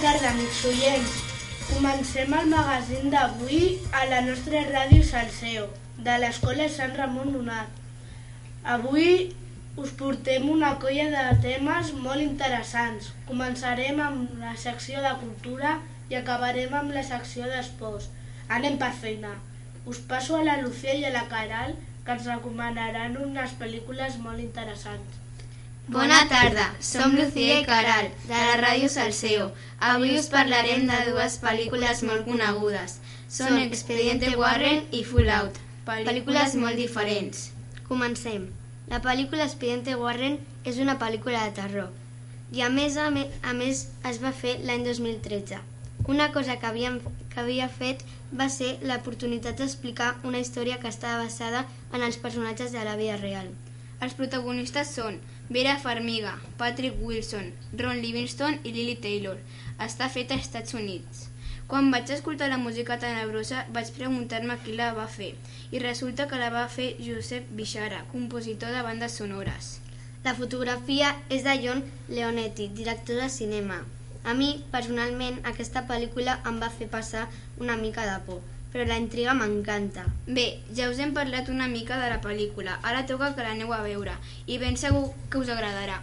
Tarda, amics oients. Comencem el magazín d'avui a la nostra ràdio Salseo, de l'Escola Sant Ramon Nonat. Avui us portem una colla de temes molt interessants. Començarem amb la secció de cultura i acabarem amb la secció d'esports. Anem per feina. Us passo a la Lucía i a la Caral, que ens recomanaran unes pel·lícules molt interessants. Bona tarda, som Lucía i Caral, de la Ràdio Salseo. Avui us parlarem de dues pel·lícules molt conegudes. Són Expediente Warren i Fallout, pel·lícules molt diferents. Comencem. La pel·lícula Expediente Warren és una pel·lícula de terror i a més, a, me, a més es va fer l'any 2013. Una cosa que, havíem, que havia fet va ser l'oportunitat d'explicar una història que estava basada en els personatges de la vida real. Els protagonistes són Vera Farmiga, Patrick Wilson, Ron Livingston i Lily Taylor. Està feta als Estats Units. Quan vaig escoltar la música tenebrosa vaig preguntar-me qui la va fer i resulta que la va fer Josep Bixara, compositor de bandes sonores. La fotografia és de John Leonetti, director de cinema. A mi, personalment, aquesta pel·lícula em va fer passar una mica de por, però la intriga m'encanta. Bé, ja us hem parlat una mica de la pel·lícula, ara toca que l'aneu a veure i ben segur que us agradarà.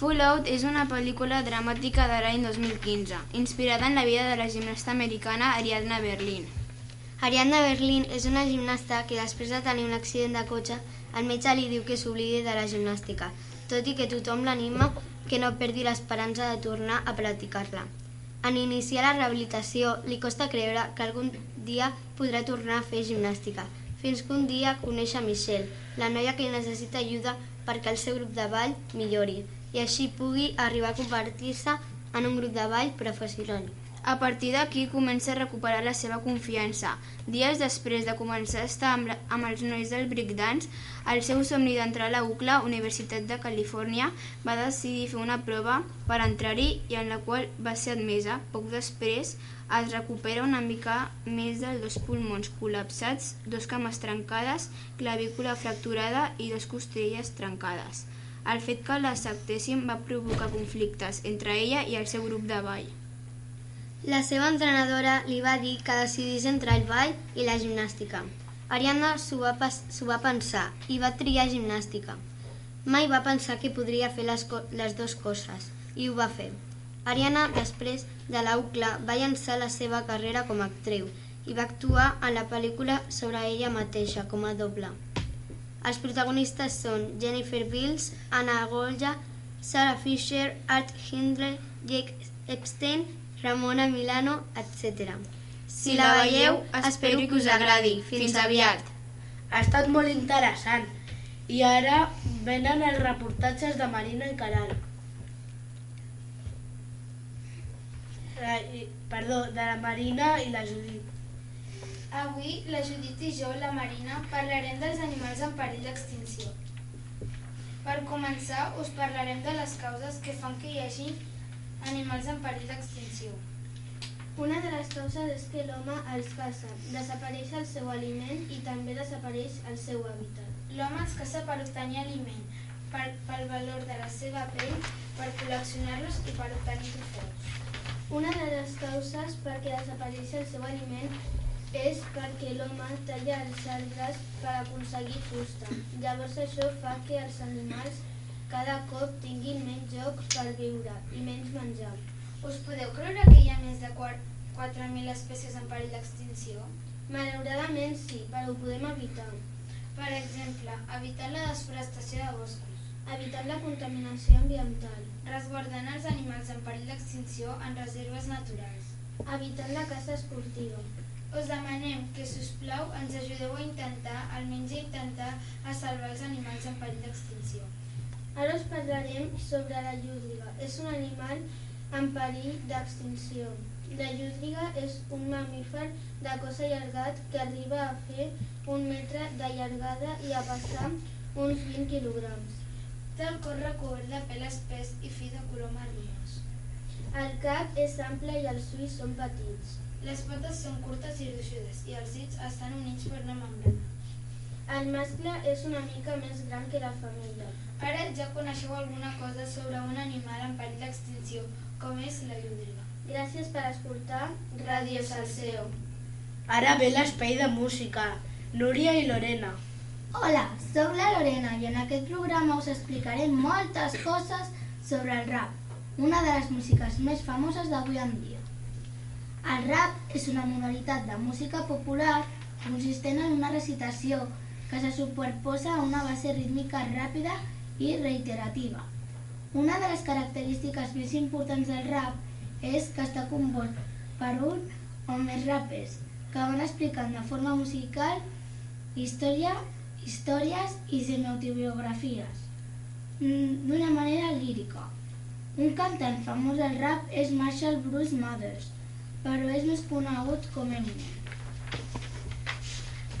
Fallout és una pel·lícula dramàtica de l'any 2015, inspirada en la vida de la gimnasta americana Ariadna Berlin. Ariadna Berlin és una gimnasta que després de tenir un accident de cotxe, el metge li diu que s'oblidi de la gimnàstica, tot i que tothom l'anima que no perdi l'esperança de tornar a practicar-la. En iniciar la rehabilitació, li costa creure que algun dia podrà tornar a fer gimnàstica, fins que un dia coneix a Michelle, la noia que necessita ajuda perquè el seu grup de ball millori i així pugui arribar a convertir-se en un grup de ball professional. A partir d'aquí comença a recuperar la seva confiança. Dies després de començar a estar amb, la, amb els nois del breakdance, el seu somni d'entrar a la UCLA, Universitat de Califòrnia, va decidir fer una prova per entrar-hi i en la qual va ser admesa. Poc després es recupera una mica més dels dos pulmons col·lapsats, dos cames trencades, clavícula fracturada i dos costelles trencades. El fet que l'acceptessin va provocar conflictes entre ella i el seu grup de ball. La seva entrenadora li va dir que decidís entre el ball i la gimnàstica. Ariadna s'ho va, va pensar i va triar gimnàstica. Mai va pensar que podria fer les, les dues coses i ho va fer. Ariana, després de la UCLA, va llançar la seva carrera com a actriu i va actuar en la pel·lícula sobre ella mateixa com a doble. Els protagonistes són Jennifer Bills, Anna Golja, Sarah Fisher, Art Hindley, Jake Epstein, Ramona Milano, etc. Si la veieu, espero que us agradi. Fins aviat. Ha estat molt interessant. I ara venen els reportatges de Marina i Caral. Perdó, de la Marina i la Judit. Avui, la Judit i jo, la Marina, parlarem dels animals en perill d'extinció. Per començar, us parlarem de les causes que fan que hi hagi animals en perill d'extinció. Una de les causes és que l'home els caça, desapareix el seu aliment i també desapareix el seu hàbitat. L'home els caça per obtenir aliment, per, pel valor de la seva pell, per col·leccionar-los i per obtenir trofeus. Una de les causes perquè desapareix el seu aliment és perquè l'home talla els arbres per aconseguir fusta. Llavors això fa que els animals cada cop tinguin menys joc per viure i menys menjar. Us podeu creure que hi ha més de 4.000 espècies en perill d'extinció? Malauradament sí, però ho podem evitar. Per exemple, evitant la desforestació de boscos, evitant la contaminació ambiental, resguardant els animals en perill d'extinció en reserves naturals, evitant la caça esportiva. Us demanem que, si us plau, ens ajudeu a intentar, almenys a intentar, a salvar els animals en perill d'extinció. Ara us parlarem sobre la llúdriga. És un animal en perill d'extinció. La llúdriga és un mamífer de cos allargat que arriba a fer un metre de llargada i a passar uns 20 quilograms. Té el cos recobert de pèl espès i fi de color marronós. El cap és ample i els ulls són petits. Les potes són curtes i gruixudes i els dits estan units per una membrana. El mascle és una mica més gran que la femella. Ara ja coneixeu alguna cosa sobre un animal en perill d'extinció, com és la llúdriga. Gràcies per escoltar Radio Salseo. Ara ve l'espai de música. Núria i Lorena. Hola, sóc la Lorena i en aquest programa us explicaré moltes coses sobre el rap, una de les músiques més famoses d'avui en dia. El rap és una modalitat de música popular consistent en una recitació que se superposa a una base rítmica ràpida i reiterativa. Una de les característiques més importants del rap és que està compost per un o més rapers que van explicant de forma musical història, històries i semiautobiografies mm, d'una manera lírica. Un cantant famós del rap és Marshall Bruce Mathers, però és més conegut com Eminem.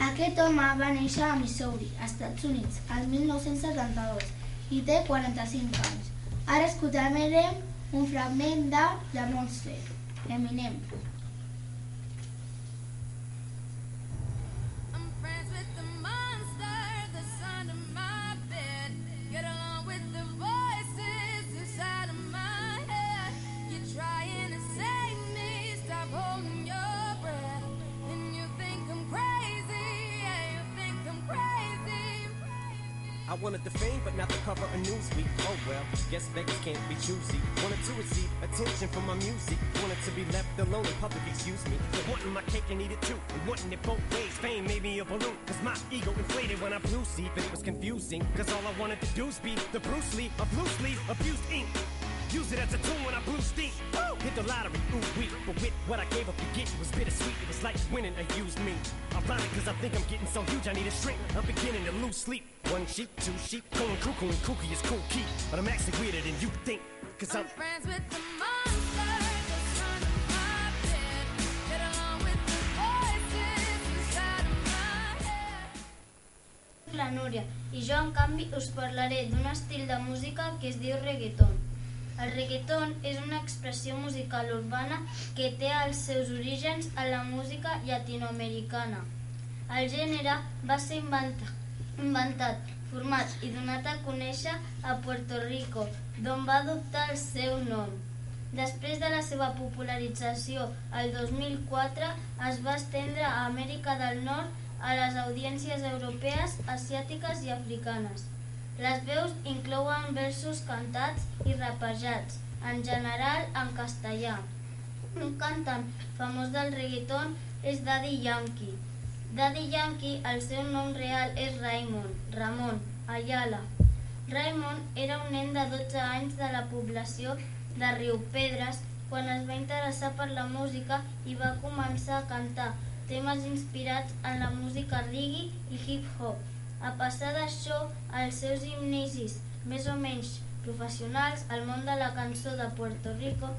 Aquest home va néixer a Missouri, Estats Units, el 1972 i té 45 anys. Ara escoltarem un fragment de The Monster, Eminem. Wanted the fame, but not the cover of Newsweek. Oh well, guess beggars can't be choosy. Wanted to receive attention from my music. Wanted to be left alone in public, excuse me. But wanting my cake and eat it too. And wanting it both ways. Fame made me a balloon. Cause my ego inflated when I blew see. But it was confusing. Cause all I wanted to do was be the Bruce Lee of loosely abused ink. Use it as a tool when I blew steam. Hit the lottery, ooh wee. But with what I gave up to get, it was bittersweet. It was like winning a used me. I'm Ironic, cause I think I'm getting so huge, I need a shrink. I'm beginning to lose sleep. One sheep, two sheep, going cuckoo and kooky is cool key. But I'm actually weirder than you think. Cause I'm I'm friends with the monster that's under my bed. Get along with the voices inside of my head. la Núria i jo en canvi us parlaré d'un estil de música que es diu reggaeton. El reggaeton és una expressió musical urbana que té els seus orígens a la música llatinoamericana. El gènere va ser inventa, inventat, format i donat a conèixer a Puerto Rico, d'on va adoptar el seu nom. Després de la seva popularització el 2004 es va estendre a Amèrica del Nord a les audiències europees, asiàtiques i africanes. Les veus inclouen versos cantats i rapejats, en general en castellà. Un cantant famós del reggaeton és Daddy Yankee. Daddy Yankee, el seu nom real és Raymond, Ramon, Ayala. Raymond era un nen de 12 anys de la població de Riu Pedres quan es va interessar per la música i va començar a cantar temes inspirats en la música reggae i hip-hop. A passar d'això, els seus inicis més o menys professionals al món de la cançó de Puerto Rico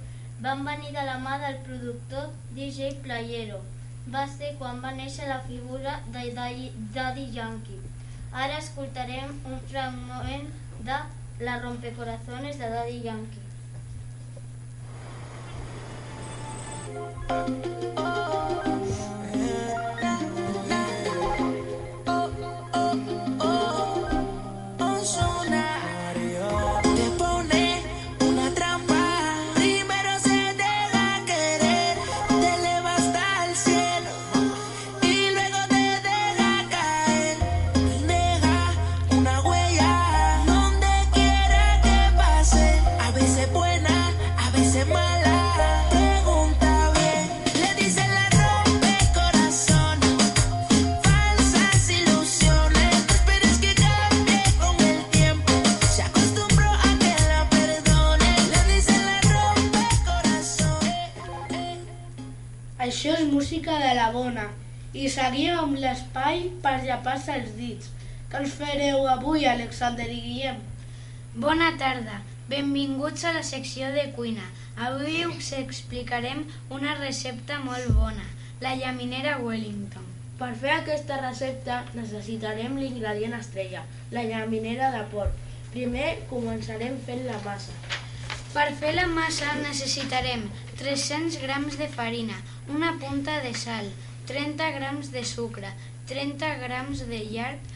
van venir de la mà del productor DJ Playero. Va ser quan va néixer la figura de Daddy Daddy Yankee. Ara escoltarem un fragment de La rompecorazones de Daddy Yankee. Bona. I seguim amb l'espai per llapar-se els dits. Què ens fareu avui, Alexander i Guillem? Bona tarda, benvinguts a la secció de cuina. Avui us explicarem una recepta molt bona, la llaminera Wellington. Per fer aquesta recepta necessitarem l'ingredient estrella, la llaminera de porc. Primer començarem fent la massa. Per fer la massa necessitarem 300 grams de farina, una punta de sal, 30 grams de sucre, 30 grams de llard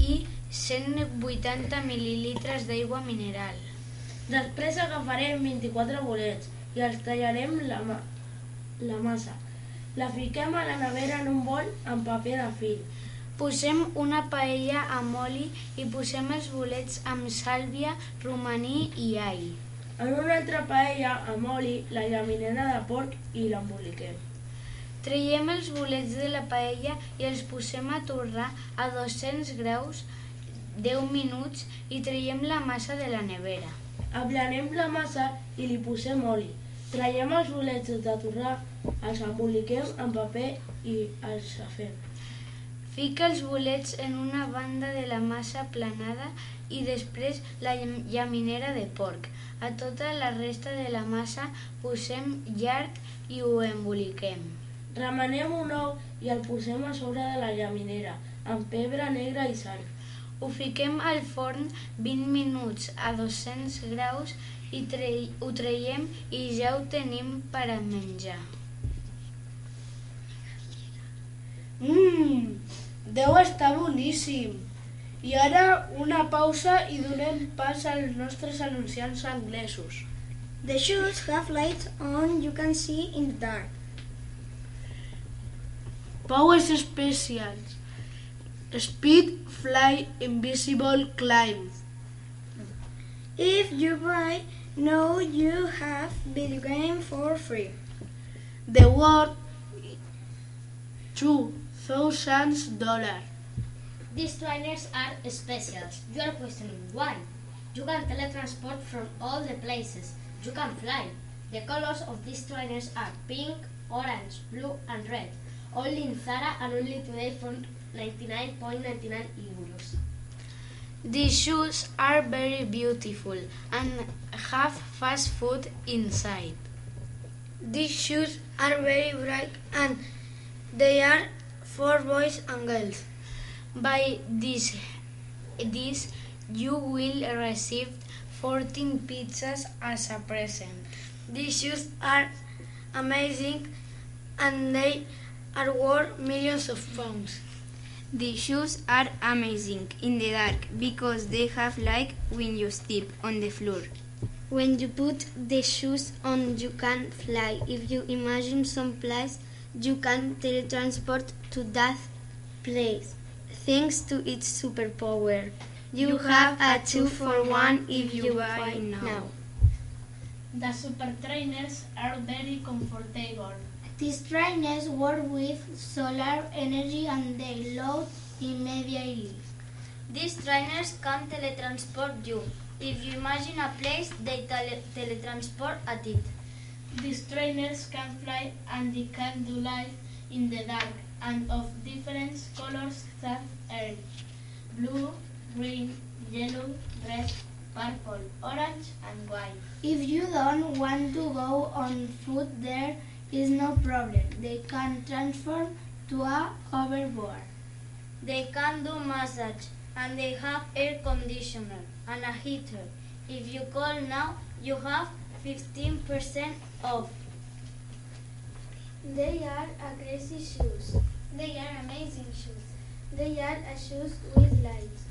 i 180 mil·lilitres d'aigua mineral. Després agafarem 24 bolets i els tallarem la, ma la massa. La fiquem a la nevera en un bol amb paper de fil. Posem una paella amb oli i posem els bolets amb sàlvia, romaní i all. En una altra paella amb oli, la llaminera de porc i l'emboliquem. Traiem els bolets de la paella i els posem a torrar a 200 graus 10 minuts i traiem la massa de la nevera. Aplanem la massa i li posem oli. Traiem els bolets de torrar, els emboliquem amb paper i els afem. Fica els bolets en una banda de la massa aplanada i després la llam- llaminera de porc. A tota la resta de la massa posem llard i ho emboliquem. Remenem un ou i el posem a sobre de la llaminera, amb pebre negre i sal. Ho fiquem al forn 20 minuts a 200 graus i tre ho traiem i ja ho tenim per a menjar. Mmm, deu estar boníssim. I ara una pausa i donem pas als nostres anunciants anglesos. The shoes have lights on you can see in the dark. Powers Specials. Speed, Fly, Invisible, Climb. If you buy now you have video game for free. The worth two thousand dollar. These trainers are specials. You are questioning why. You can teletransport from all the places. You can fly. The colors of these trainers are pink, orange, blue and red. Only in Zara and only today for 99.99 euros. These shoes are very beautiful and have fast food inside. These shoes are very bright and they are for boys and girls. By this, this you will receive 14 pizzas as a present. These shoes are amazing and they are worth millions of pounds. The shoes are amazing in the dark because they have light when you step on the floor. When you put the shoes on, you can fly. If you imagine some place, you can teletransport to that place. Thanks to its superpower. You, You have have a two for one if you buy buy now. now. The super trainers are very comfortable. These trainers work with solar energy and they load immediately. These trainers can teletransport you. If you imagine a place, they tele- teletransport at it. These trainers can fly and they can do life in the dark and of different colors that are blue, green, yellow, red, purple, orange and white. If you don't want to go on foot, there is no problem. They can transform to a hoverboard. They can do massage and they have air conditioner and a heater. If you call now, you have 15% off. They are a crazy shoes. They are amazing shoes. They are a shoes with lights.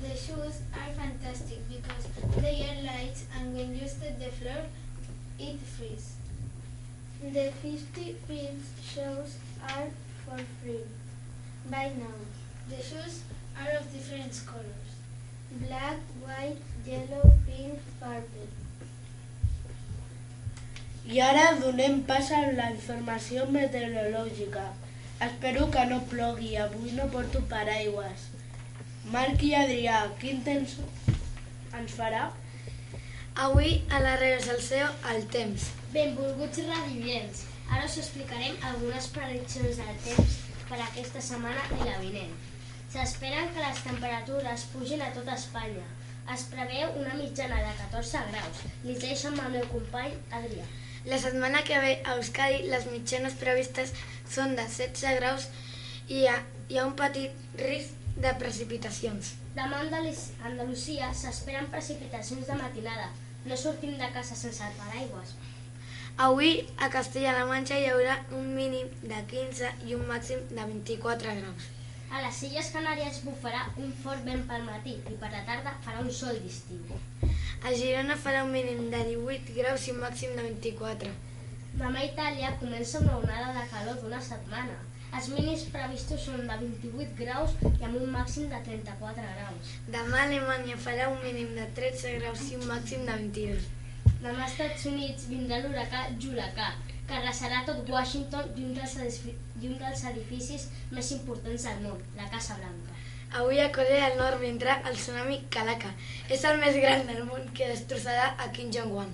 The shoes are fantastic because they are light and when you step the floor, it freezes. The 50 feet shoes are for free. Buy now. The shoes are of different colors. Black, white, yellow, pink, purple. I ara donem pas a la informació meteorològica. Espero que no plogui, avui no porto paraigües. Marc i Adrià, quin temps ens farà? Avui a la Reus al Seu el temps. Benvolguts radioients. Ara us explicarem algunes prediccions del temps per aquesta setmana i la vinent. S'esperen que les temperatures pugin a tota Espanya. Es preveu una mitjana de 14 graus. Li deixo amb el meu company Adrià. La setmana que ve a Euskadi les mitjanes previstes són de 16 graus i hi ha, hi ha un petit risc de precipitacions. Demà a Andalus- Andalusia s'esperen precipitacions de matinada. No sortim de casa sense el paraigües. Avui a Castella-La Manxa hi haurà un mínim de 15 i un màxim de 24 graus. A les Illes Canàries bufarà un fort vent pel matí i per la tarda farà un sol d'estiu. A Girona farà un mínim de 18 graus i un màxim de 24. Demà a Itàlia comença una onada de calor d'una setmana. Els mínims previstos són de 28 graus i amb un màxim de 34 graus. Demà Alemanya farà un mínim de 13 graus i un màxim de 22. Demà als Estats Units vindrà l'huracà Julacà, que arrasarà tot Washington i un dels, i un dels edificis més importants del món, la Casa Blanca. Avui a Corea del Nord vindrà el tsunami Kalaka. És el més gran del món que destrossarà a Kim Jong-un.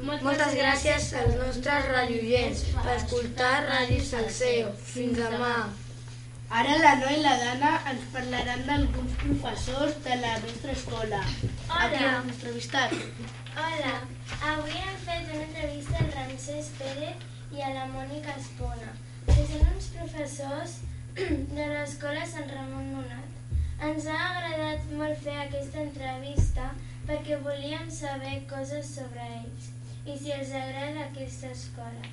Moltes gràcies als nostres radioients per escoltar Ràdio Salseo. Fins demà. Ara la Noa i la Dana ens parlaran d'alguns professors de la nostra escola. Aquí hem entrevistat. Hola, avui hem fet una entrevista al Ramsès Pérez i a la Mònica Espona, que són uns professors de l'escola Sant Ramon Nonat. Ens ha agradat molt fer aquesta entrevista perquè volíem saber coses sobre ells i si els agrada aquesta escola.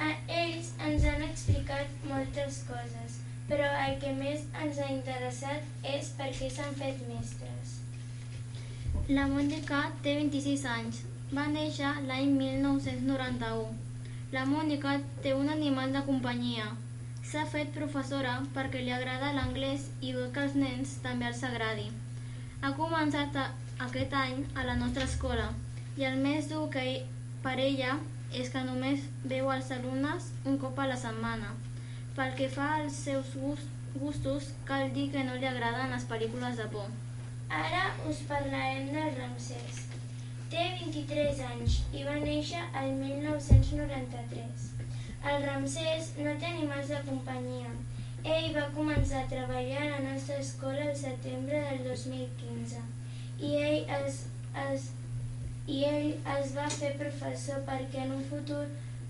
A ells ens han explicat moltes coses, però el que més ens ha interessat és per què s'han fet mestres. La Mònica té 26 anys. Va néixer l'any 1991. La Mònica té un animal de companyia. S'ha fet professora perquè li agrada l'anglès i vol que als nens també els agradi. Ha començat a, aquest any a la nostra escola i el més dur que per ella és que només veu els alumnes un cop a la setmana. Pel que fa als seus gust, gustos, cal dir que no li agraden les pel·lícules de por. Ara us parlarem del Ramsès. Té 23 anys i va néixer el 1993. El Ramsès no té animals de companyia. Ell va començar a treballar a la nostra escola el setembre del 2015 i ell es, es, i ell es va fer professor perquè en un futur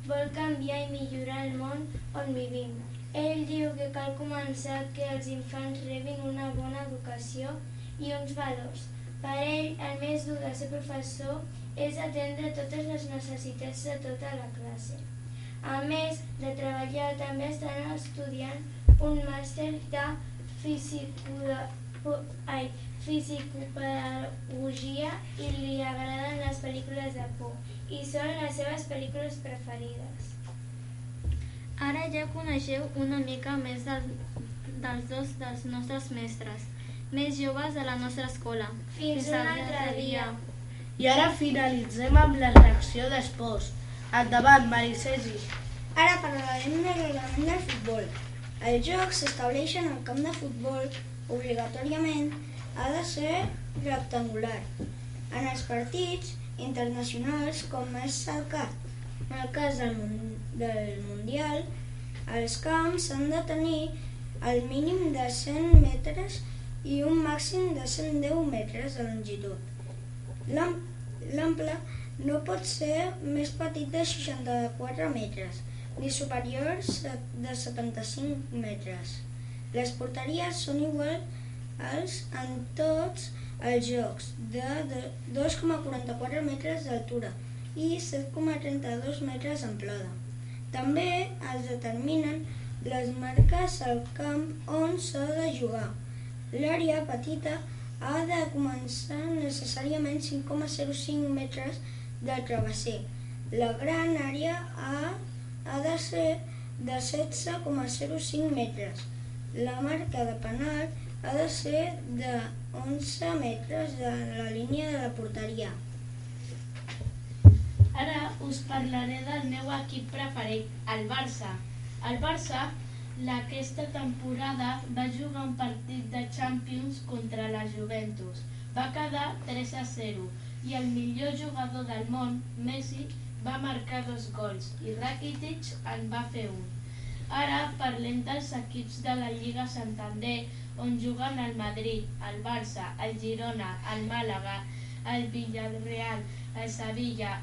vol canviar i millorar el món on vivim. Ell diu que cal començar que els infants rebin una bona educació i uns valors. Per ell, el més dur de ser professor és atendre totes les necessitats de tota la classe. A més de treballar, també estan estudiant un màster de fisicopedagogia i li agraden les pel·lícules de por i són les seves pel·lícules preferides. Ara ja coneixeu una mica més del, dels dos dels nostres mestres, més joves de la nostra escola. Fins un al altre dia. I ara finalitzem amb la reacció d'esports. Endavant, Maricesi. Ara parlarem del reglament del futbol. Els jocs s'estableixen al camp de futbol obligatòriament ha de ser rectangular. En els partits internacionals, com és el cas, en el cas del, del Mundial, els camps han de tenir el mínim de 100 metres i un màxim de 110 metres de longitud. L'am- L'ample no pot ser més petit de 64 metres ni superior de 75 metres. Les porteries són iguals en tots els jocs, de 2,44 metres d'altura i 7,32 metres d'amplada. També es determinen les marques al camp on s'ha de jugar. L'àrea petita ha de començar necessàriament 5,05 metres de travesser. La gran àrea ha, ha de ser de 16,05 metres. La marca de penal ha de ser de 11 metres de la línia de la porteria. Ara us parlaré del meu equip preferit, el Barça. El Barça, aquesta temporada, va jugar un partit de Champions contra la Juventus. Va quedar 3 a 0 i el millor jugador del món, Messi, va marcar dos gols i Rakitic en va fer un. Ara parlem dels equips de la Lliga Santander, on juguen el Madrid, el Barça, el Girona, el Màlaga, el Villarreal, el Sevilla,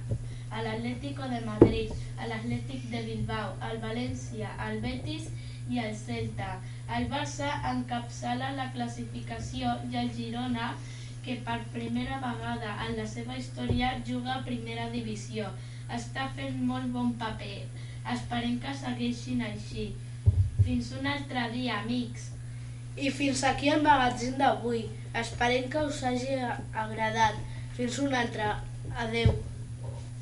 a l'Atlético de Madrid, a l'Atlètic de Bilbao, al València, al Betis i al Celta. El Barça encapçala la classificació i el Girona, que per primera vegada en la seva història juga a primera divisió, està fent molt bon paper. Esperem que segueixin així. Fins un altre dia, amics. I fins aquí el magazín d'avui. Esperem que us hagi agradat. Fins un altre. Adeu.